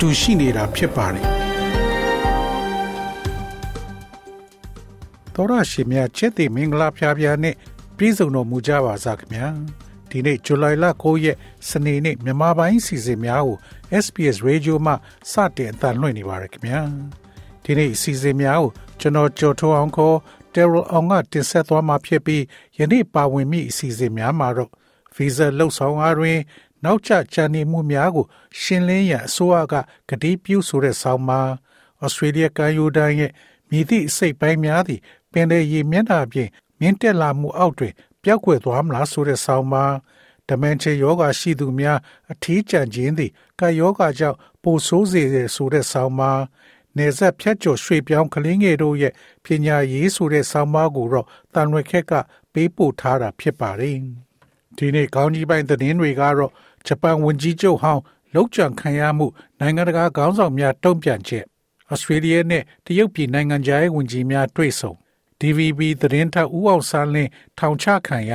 တူရှိနေတာဖြစ်ပါတယ်တော်ရရှိမြချက်တိမင်္ဂလာဖျားဖျားနဲ့ပြည်စုံတော်မူကြပါစားခင်ဗျာဒီနေ့ဇူလိုင်လ9ရက်စနေနေ့မြန်မာပိုင်းစီစဉ်များကို SPS Radio မှစတင်အသံလွှင့်နေပါရခင်ဗျာဒီနေ့စီစဉ်များကိုကျွန်တော်ကြော်ထိုးအောင်ခေါ် Terrell အောင်ကတင်ဆက်သွားမှာဖြစ်ပြီးယနေ့ပါဝင်မိအစီအစဉ်များမှာတော့ဗီဇာလှုပ်ဆောင်အားတွင် နောက်ကျချန်နေမှုများကို ရှင်းလင်းရန်အစိုးရကကတိပြုဆိုတဲ့ဆောင်းပါဩစတြေးလျကမ်းရိုးတန်းရဲ့မြည်သည့်အစိတ်ပိုင်းများသည်ပင်လယ်ရေမျက်နှာပြင်မြင့်တက်လာမှုအောက်တွင်ပျောက်ကွယ်သွားမလားဆိုတဲ့ဆောင်းပါဒမန်ချေယောဂါရှိသူများအထီးကျန်ခြင်းသည်ကာယောဂါကြောင့်ပိုဆိုးစေတဲ့ဆိုတဲ့ဆောင်းပါနေဆက်ဖြတ်ကျော်ရွှေ့ပြောင်းကလင်းငယ်တို့ရဲ့ပညာရေးဆိုတဲ့ဆောင်းပါးကိုတော့တန်ရွက်ခက်ကပေးပို့ထားတာဖြစ်ပါတယ်။ ဒီနေ့ကောင်းကြီးပိုင်းသတင်းတွေကတော့ဂျပန်ဝန်ကြီးချုပ်ဟောင်းလောက်ကျန်ခံရမှုနိုင်ငံတကာခေါင်းဆောင်များတုံ့ပြန်ချက်ဩစတြေးလျနဲ့တရုတ်ပြည်နိုင်ငံခြားရေးဝန်ကြီးများတွေ့ဆုံ DVB သတင်းထောက်ဦးအောင်ဆန်းလင်းထောင်ချခံရ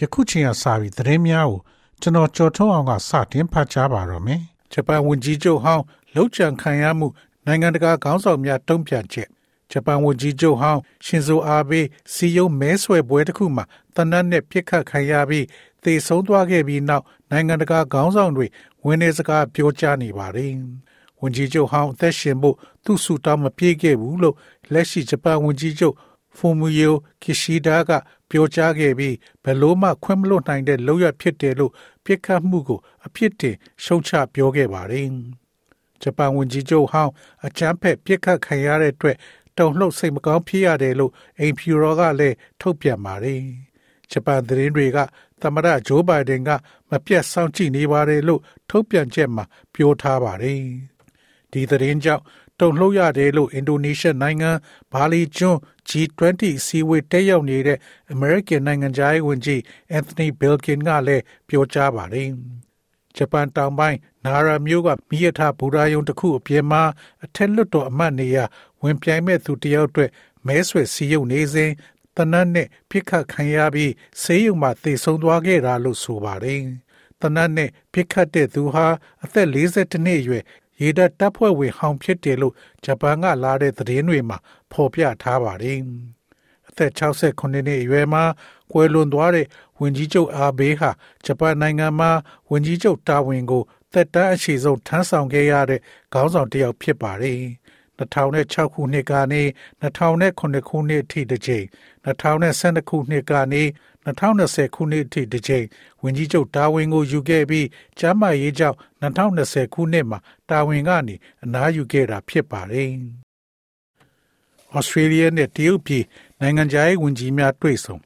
ယခုချိန်ကစာပြီးသတင်းများကို ကျွန်တော်ကြော်ထုံးအောင်ကစတင်ဖတ်ကြားပါတော့မယ်။ဂျပန်ဝန်ကြီးချုပ်ဟောင်းလှုပ်ကြံခံရမှုနိုင်ငံတကာခေါင်းဆောင်များတုံ့ပြန်ချက်ဂျပန်ဝန်ကြီးချုပ်ဟောင်းရှင်ဇိုအာဘေးစီယုံမဲဆွယ်ပွဲတစ်ခုမှာတနတ်နဲ့ပြစ်ခတ်ခံရပြီးသေဆုံးသွားခဲ့ပြီးနောက်နိုင်ငံတကာခေါင်းဆောင်တွေဝန်နေစကားပြောကြားနေပါတယ်။ဝန်ကြီးချုပ်ဟောင်းအသက်ရှင်ဖို့သူ့ဆူတောင်းမပြေခဲ့ဘူးလို့လက်ရှိဂျပန်ဝန်ကြီးချုပ် ဖူမူယိုကီရှိဒါကပြောကြားခဲ့ပြီးဘယ်လို့မှခွင့်မလွတ်နိုင်တဲ့လောက်ရဖြစ်တယ်လို့ပြစ်ခတ်မှုကိုအပြစ်တင်ရှုံချပြောခဲ့ပါတယ်။ဂျပန်ဝန်ကြီးချုပ်ဟောင်းအချမ်းဖက်ပြစ်ခတ်ခံရတဲ့အတွက်တုံ့လှုပ်စိတ်မကောင်းဖြစ်ရတယ်လို့အိမ်ဖြူတော်ကလည်းထုတ်ပြန်ပါတယ်။ဂျပန်သတင်းတွေကသမ္မတဂျိုးဘိုင်ဒန်ကမပြတ်စောင့်ကြည့်နေပါတယ်လို့ထုတ်ပြန်ချက်မှာပြောထားပါတယ်။ဒီသတင်းကြောင့်တုံ့လှုပ်ရတယ်လို့အင်ဒိုနီးရှားနိုင်ငံဘာလီကျွန်း G20 စီဝေးတက်ရောက်နေတဲ့အမေရိကန်နိုင်ငံသားရေးဝန်ကြီးအန်သိုနီဘယ်ကင်ကလည်းပြောကြားပါတယ်။ဂျပန်တောင်ပိုင်းနာရာမြို့ကမိရထဘူရာယုံတစ်ခုအပြင်မှာအထက်လွတ်တော်အမတ်နေရာဝင်ပြိုင်မဲ့သူတယောက်အတွက်မဲဆွယ်စီယုံနေစဉ်တနတ်နဲ့ပြစ်ခတ်ခံရပြီးဆေးရုံမှာသေဆုံးသွားခဲ့တာလို့ဆိုပါတယ်။တနတ်နဲ့ပြစ်ခတ်တဲ့သူဟာအသက်42နှစ်အရွယ် ရေတပ်တပ်ဖွဲ့ဝင်ဟောင်းဖြစ်တယ်လို့ဂျပန်ကလာတဲ့သတင်းတွေမှာဖော်ပြထားပါတယ်။အသက်68နှစ်အရွယ်မှာကွယ်လွန်သွားတဲ့ဝန်ကြီးချုပ်အာဘေးဟာဂျပန်နိုင်ငံမှာဝန်ကြီးချုပ်တာဝန်ကိုသက်တမ်းအရှိဆုံးထမ်းဆောင်ခဲ့ရတဲ့ခေါင်းဆောင်တစ်ယောက်ဖြစ်ပါတယ်။2006ခုနှစ်ကနေ2009ခုနှစ်အထိတစ်ကြိမ်2012ခုနှစ်ကနေ 2020ခုနှစ်အထိတစ်ကြိမ်ဝန်ကြီးချုပ်တာဝန်ကိုယူခဲ့ပြီးကျမ်းမာရေးကြောင့်2020ခုနှစ်မှာတာဝန်ကနေအနားယူခဲ့တာဖြစ်ပါတယ်။ဩစတြေးလျနဲ့တရုတ်ပြည်နိုင်ငံခြားရေးဝန်ကြီးများတွေ့ဆုံ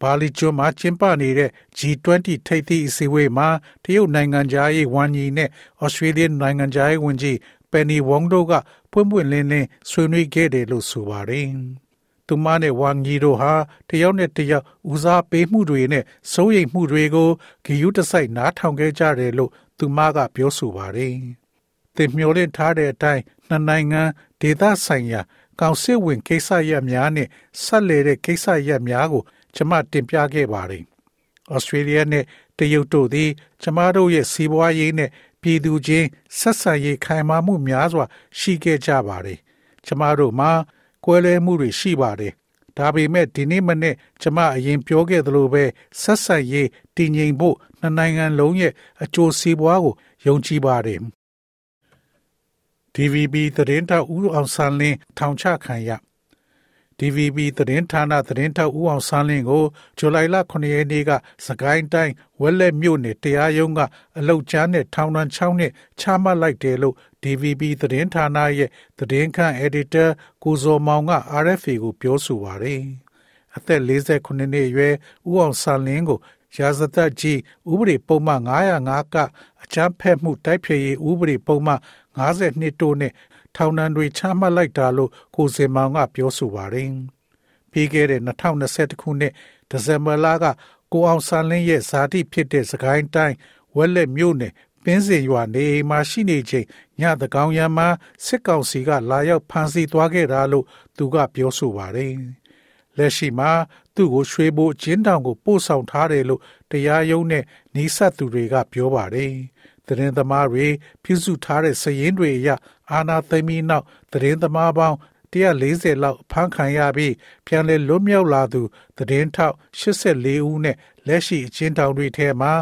ဘာလီကျွန်းမှာကျင်းပနေတဲ့ G20 ထိပ်သီးအစည်းအဝေးမှာတရုတ်နိုင်ငံသားရေးဝန်ကြီးနဲ့ဩစတြေးလျနိုင်ငံသားရေးဝန်ကြီးပန်နီဝမ်တို့ကပွင့်ပွင့်လင်းလင်းဆွေးနွေးခဲ့တယ်လို့ဆိုပါတယ်။ သူမနဲ့ဝမ်ကြီးတို့ဟာတယောက်နဲ့တယောက်ဦးစားပေးမှုတွေနဲ့စိုးရိမ်မှုတွေကိုဂီယူတစိုက်နားထောင်ခဲ့ကြတယ်လို့သူမကပြောဆိုပါတယ်။တင်မျောလင့်ထားတဲ့အတိုင်းနှစ်နိုင်ငံဒေသဆိုင်ရာကောင်စစ်ဝင်ကိစ္စရပ်များနဲ့ဆက်လက်တဲ့ကိစ္စရပ်များကိုကျွန်မတင်ပြခဲ့ပါတယ်။ဩစတြေးလျနဲ့တရုတ်တို့သည်ကျွန်မတို့ရဲ့စီးပွားရေးနဲ့ပြည်သူချင်းဆက်ဆံရေးခိုင်မာမှုများစွာရှိခဲ့ကြပါတယ်။ကျွန်မတို့မှာ ကွဲလွဲမှုတွေရှိပါတယ်။ဒါပေမဲ့ဒီနေ့မနေ့ကျွန်မအရင်ပြောခဲ့သလိုပဲဆက်ဆံရေးတည်ငြိမ်ဖို့နှစ်နိုင်ငံလုံးရဲ့အကျိုးစီးပွားကိုယုံကြည်ပါတယ်။ DVB သတင်းတောက်ဦးအောင်ဆန်းလင်းထောင်ချခံရ DVB သတင်းဌာနသတင်းထောက်ဦးအောင်ဆန်းလင်းကိုဇူလိုင်လ9ရက်နေ့ကစကိုင်းတိုင်းဝက်လက်မြို့နယ်တရားရုံးကအလုတ်ချမ်းနဲ့ထောင်ဒဏ်6နှစ်ချမှတ်လိုက်တယ်လို့ DVB သတင်းဌာနရဲ့သတင်းခန့် editor ကိုဇော်မောင်က RFA ကိုပြောဆိုပါတယ်။အသက်48နှစ်အရွယ်ဦးအောင်ဆန်းလင်းကိုရာဇသက်ကြီးဥပဒေပုံမှန်905ကအချမ်းဖက်မှုတိုက်ဖျက်ရေးဥပဒေပုံမှန်52တို့နဲ့ထောင်ဒဏ်တွေချမှတ်လိုက်တာလို့ကိုစင်မောင်ကပြောဆိုပါတယ်။ပြီးခဲ့တဲ့2021ခုနှစ်ဒီဇင်ဘာလကကိုအောင်ဆန်းလင်းရဲ့ဇာတိဖြစ်တဲ့စကိုင်းတိုင်းဝက်လက်မြို့နယ် ပင်းစင်ရွာနေအိမ်မှာရှိနေချိန်ညတကောင်ရံမှာစစ်ကောင်စီကလာရောက်ဖမ်းဆီးသွားခဲ့တာလို့သူကပြောဆိုပါတယ်။လက်ရှိမှာသူ့ကိုရွှေဘိုအချင်းတောင်ကိုပို့ဆောင်ထားတယ်လို့တရားရုံးနဲ့နှိဆက်သူတွေကပြောပါတယ်။သတင်းသမားတွေပြုစုထားတဲ့စည်ရင်းတွေအရအာနာသိမ်းပြီးနောက်သတင်းသမားပေါင်း140လောက်ဖမ်းခံရပြီးပြန်လည်လွတ်မြောက်လာသူသတင်းထောက်84ဦးနဲ့လက်ရှိအချင်းတောင်တွေထဲမှာ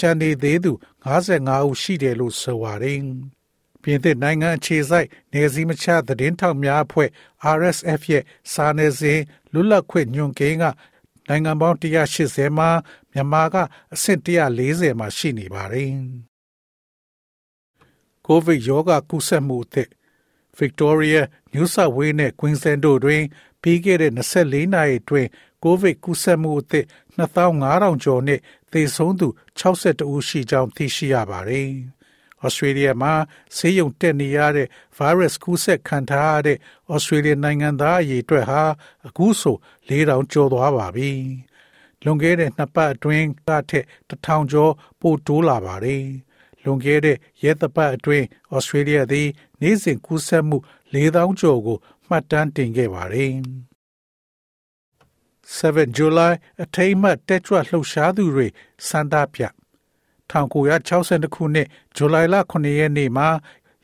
ကျန်နေသေးသူ 55ဦးရှိတယ်လို့ဆိုပါတယ်။ပြင်သစ်နိုင်ငံအခြေစိုက်နေစည်းမခြားသတင်းထောက်များအဖွဲ့ RSF ရဲ့စာနယ်ဇင်းလွတ်လပ်ခွင့်ညွှန်ကိန်းကနိုင်ငံပေါင်း180မှာမြန်မာကအဆင့်140မှာရှိနေပါတယ်။ကိုဗစ်ရောဂါကူးစက်မှုအသစ် Victoria, New South Wales နဲ့ Queensland တို့တွင်ပြီးခဲ့တဲ့24နာရီအတွင်းကိုဗစ်ကူးစက်မှုအသစ်2500ကျော်နဲ့ သေဆုံးသူ62ဦးရှိကြောင်းသိရှိရပါတယ်။ Australia မှာဆေးရုံတက်နေရတဲ့ virus ကူးစက်ခံထားရတဲ့ Australia နိုင်ငံသားအရေအတွက်ဟာအခုဆို4000ကျော်သွားပါပြီ။လွန်ခဲ့တဲ့နှစ်ပတ်အတွင်းကထက်1000ကျော်ပိုတိုးလာပါတယ်။လွန်ခဲ့တဲ့ရက်သပတ်အတွင်းဩစတြေးလျသည် နေ့စဉ်ကူးစက်မှု4000ကျော်ကိုမှတ်တမ်းတင်ခဲ့ပါတယ်။ 7 July အထိမ်းအမှတ်တက်ကြွလှုပ်ရှားသူတွေစန္ဒပြ1962ခုနှစ်ဇူလိုင်လ9ရက်နေ့မှာ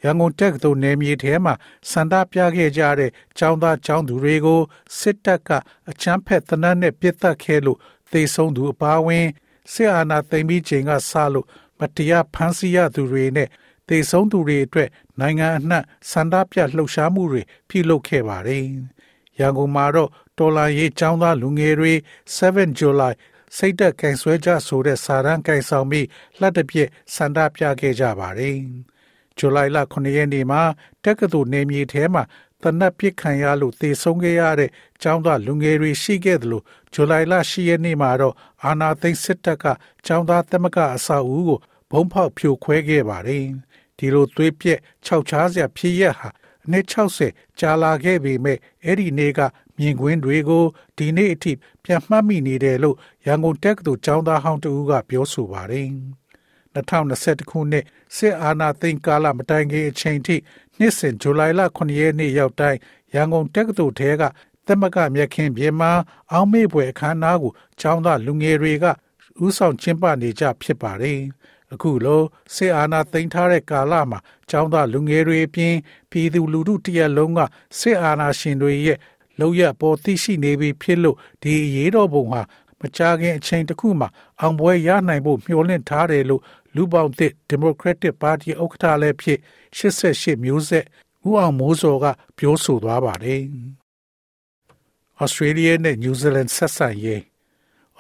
ရန်ကုန်တက္ကသိုလ်နယ်မြေထဲမှာစန္ဒပြခဲ့ကြတဲ့ចောင်းသားចောင်းသူတွေကိုစစ်တပ်ကအချမ်းဖက်သနတ်နဲ့ပစ်တက်ခဲ့လို့သေဆုံးသူအပါအဝင်စစ်အာဏာသိမ်းပြီးချိန်ကစလို့မတရားဖမ်းဆီးရသူတွေနဲ့သေဆုံးသူတွေအတွက်နိုင်ငံအနှံ့စန္ဒပြလှုပ်ရှားမှုတွေပြုလုပ်ခဲ့ပါတယ်။ရန်ကုန်မှာတော့ တော်လာရေးចောင်းသားလူငယ်တွေ7 July စိတ်တက်ကင်ဆွဲကြဆိုတဲ့စာရန်ကင်ဆောင်ပြီးလှတ်တပြက်စန္ဒပြခဲ့ကြပါတယ်။ဇူလိုင်လ9ရက်နေ့မှာတက္ကသိုလ်နေမြေထဲမှာတနက်ပစ်ခံရလို့သေဆုံးခဲ့ရတဲ့ကျောင်းသားလူငယ်တွေရှိခဲ့တယ်လို့ဇူလိုင်လ10ရက်နေ့မှာတော့အာနာသိန်းစစ်တပ်ကကျောင်းသားသမဂ္ဂအဆောက်အဦကိုဘုံဖောက်ဖြိုခွဲခဲ့ပါတယ်။ဒီလိုသွေးပြက်ခြောက်ခြားစရာဖြစ်ရဟာအနည်း60ကြာလာခဲ့ပေမဲ့အဲ့ဒီနေ့က မြင်ကွင်းတွေကိုဒီနေ့အထိပြန်မှတ်မိနေတယ်လို့ရန်ကုန်တက္ကသိုလ်ကျောင်းသားဟောင်းတဦးကပြောဆိုပါတယ်။2021ခုနှစ်စစ်အာဏာသိမ်းကာလမတိုင်ခင်အချိန်ထိနှစ်စဉ်ဇူလိုင်လ9ရက်နေ့ရောက်တိုင်းရန်ကုန်တက္ကသိုလ်ထဲကသမကမြက်ခင်းပြင်မှာအောင်းမေ့ပွဲအခမ်းအနားကိုကျောင်းသားလူငယ်တွေကဥဆောင်ကျင်းပနေကြဖြစ်ပါတယ်။အခုလိုစေအာနာသိမ်းထားတဲ့ကာလမှာကျောင်းသားလူငယ်တွေအပြင်ပြည်သူလူထုတရက်လုံးကစေအာနာရှင်တွေရဲ့ လောက်ရပေါ်သိရှိနေပြီဖြစ်လို့ဒီအရေးတော်ပုံဟာမကြာခင်အချိန်တစ်ခုမှာအောင်ပွဲရနိုင်ဖို့မျှော်လင့်ထားတယ်လို့လူပေါင်းသစ် Democratic Party ဥက္ကဋ္ဌလည်းဖြစ်88မျိုးဆက်ဦးအောင်မိုးစောကပြောဆိုသွားပါတယ်။ Australia နဲ့ New Zealand ဆက်ဆံရေး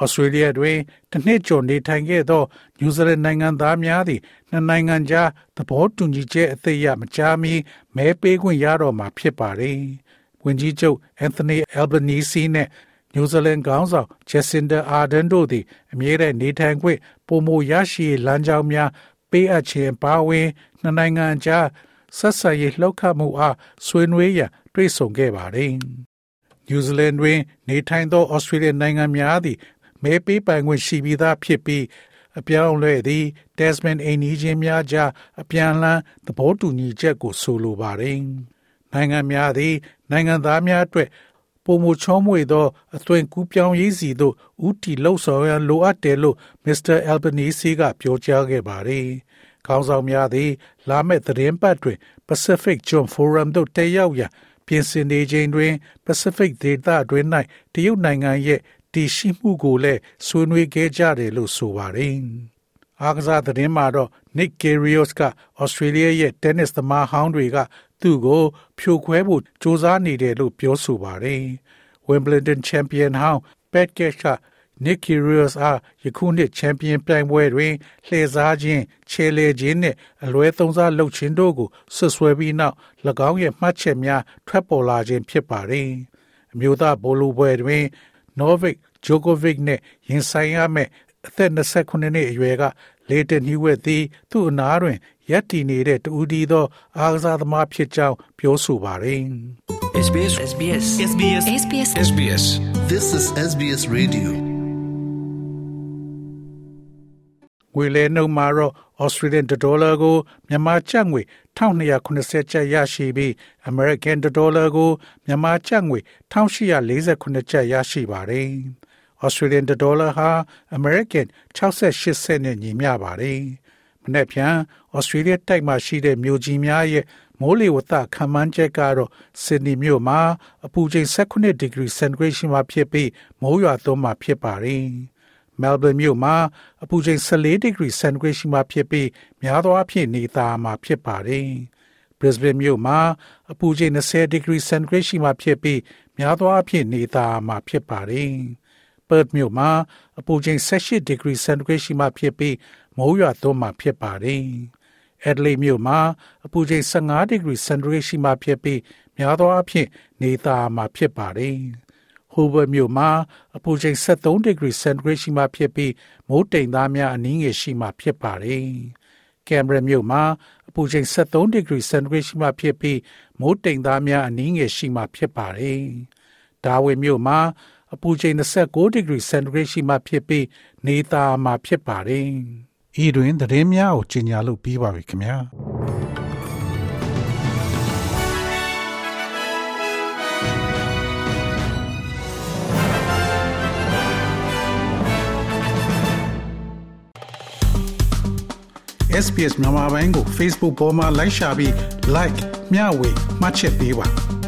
ဩစတြေးလျတွင်တစ်နှစ်ကျော်နေထိုင်ခဲ့သောနယူးဇီလန်နိုင်ငံသားများသည်နှစ်နိုင်ငံကြားသဘောတူညီချက်အသစ်ရမကြားမီမဲပေးခွင့်ရတော့မှာဖြစ်ပါれ။ ဝန်ကြီးချုပ်အန်သိုနီအယ်ဘနီစီနဲ့နယူးဇီလန်ခေါင်းဆောင်ဂျက်စင်ဒါအာဒန်တို့သည်အမြဲတမ်းနေထိုင်ခွင့်ပုံမရရှိလမ်းကြောင်းများပေးအပ်ခြင်းပါဝင်နှစ်နိုင်ငံကြားဆက်ဆံရေးလှုပ်ခတ်မှုအားဆွေးနွေးရန်တွေ့ဆုံခဲ့ပါတယ်။နယူးဇီလန်တွင် နေထိုင်သောဩစတြေးလျနိုင်ငံများသည်မဲပေးပိုင်ခွင့်ရှိပြီးသားဖြစ်ပြီးအပြောင်းလဲသည် Tasman အိမ်နီးချင်းများကြားအပြန်အလှန်သဘောတူညီချက်ကိုဆိုလိုပါတယ်။နိုင်ငံများသည် နိုင်ငံသားများအတွက်ပုံမချောမွေသောအသွင်ကူးပြောင်းရေးစီသို့ဥတီလှုပ်ဆောင်ရန်လိုအပ်တယ်လို့ Mr. Albanese ကပြောကြားခဲ့ပါတယ်။ခေါင်းဆောင်များသည် လာမယ့်သတင်းပတ်တွင် Pacific John Forum သို့တက်ရောက်ရန်ပြင်ဆင်နေချိန်တွင် Pacific ဒေသအတွင်း၌တရုတ်နိုင်ငံရဲ့တည်ရှိမှုကိုလည်းဆွေးနွေးခဲ့ကြတယ်လို့ဆိုပါတယ်။အားကစားသတင်းမှာတော့ Nick Kyrgios က Australia ရဲ့ tennis သမားဟောင်းတွေက သူ့ကိုဖြိုခွဲဖို့စ조사နေတယ်လို့ပြောဆိုပါတယ်။ Wimbledon champion ဟောင်း Pat Cash က Nick Kyrgios အားယခုနှစ်ချန်ပီယံပြိုင်ပွဲတွင်လှည့်စားခြင်းခြေလေခြင်းနှင့်အလွဲသုံးစားလုပ်ခြင်းတို့ကိုဆွဆွဲပြီးနောက်၎င်းရဲ့မှတ်ချက်များထွက်ပေါ်လာခြင်းဖြစ်ပါသည်အမျိုးသားဘောလုံးပွဲတွင် Novak Djokovic နှင့်ရင်ဆိုင်ရမယ့် အသက်29နှစ်အရွယ်ကလေတန်ဟီဝက်သည် သူ့အနားတွင်ရပ်တည်နေတဲ့တူဒီသော အားကစားသမားဖြစ်ကြောင်းပြောဆိုပါတယ် SBS SBS SBS SBS SBS This is SBS Radio. ငွေလဲနှုန်းမှာတော့ Australian dollar ကိုမြန်မာကျပ်ငွေ1280ကျပ်ရရှိပြီး American dollar ကိုမြန်မာကျပ်ငွေ1848ကျပ်ရရှိပါတယ်။ Australian dollar ဟာ American 68စက်နဲ့ညီမျှပါတယ်။မနေ့ဖြန် Australia တိုက်မှာရှိတဲ့မြို့ကြီးများရဲ့မိုးလေဝသခန့်မှန်းချက်ကတော့ Sydney မြို့မှာအပူချိန်18 degree centigrade ရှိမှဖြစ်ပြီးမိုးရွာသွန်းမှာဖြစ်ပါတယ်။ Melbourne မြို့မှာအပူချိန်14 degree centigrade ရှိမှဖြစ်ပြီးများသောအားဖြင့်နေသားမှာဖြစ်ပါတယ်။ Brisbane မြို့မှာအပူချိန်20 degree centigrade ရှိမှဖြစ်ပြီးများသောအားဖြင့်နေသားမှာဖြစ်ပါတယ်။ Perth မြို့မှာအပူချိန်18 degree centigrade ရှိမှဖြစ်ပြီးမိုးရွာသွန်းမှာဖြစ်ပါတယ်။ Adelaide မြို့မှာအပူချိန်15 degree centigrade ရှိမှဖြစ်ပြီးများသောအားဖြင့်နေသားမှာဖြစ်ပါတယ်။ Hobart မြို့မှာအပူချိန်73 degree centigrade ရှိမှဖြစ်ပြီးမိုးတိမ်သားများအနည်းငယ်ရှိမှဖြစ်ပါတယ်။ Canberra မြို့မှာအပူချိန်73 degree centigrade ရှိမှဖြစ်ပြီးမိုးတိမ်သားများအနည်းငယ်ရှိမှဖြစ်ပါတယ်။ Darwin မြို့မှာ အပူချိန်29 degree centigrade ရှိမှဖြစ်ပြီးနေသားမှာဖြစ်ပါတယ်။ဤတွင်သတင်းများကိုကြီးညာလို့ပြီးပါပြီခင်ဗျာ။ SBS မြန်မာပိုင်းကို Facebook ပေါ်မှာ like ရှာပြီး like မျှဝေမှတ်ချက်ပေးပါ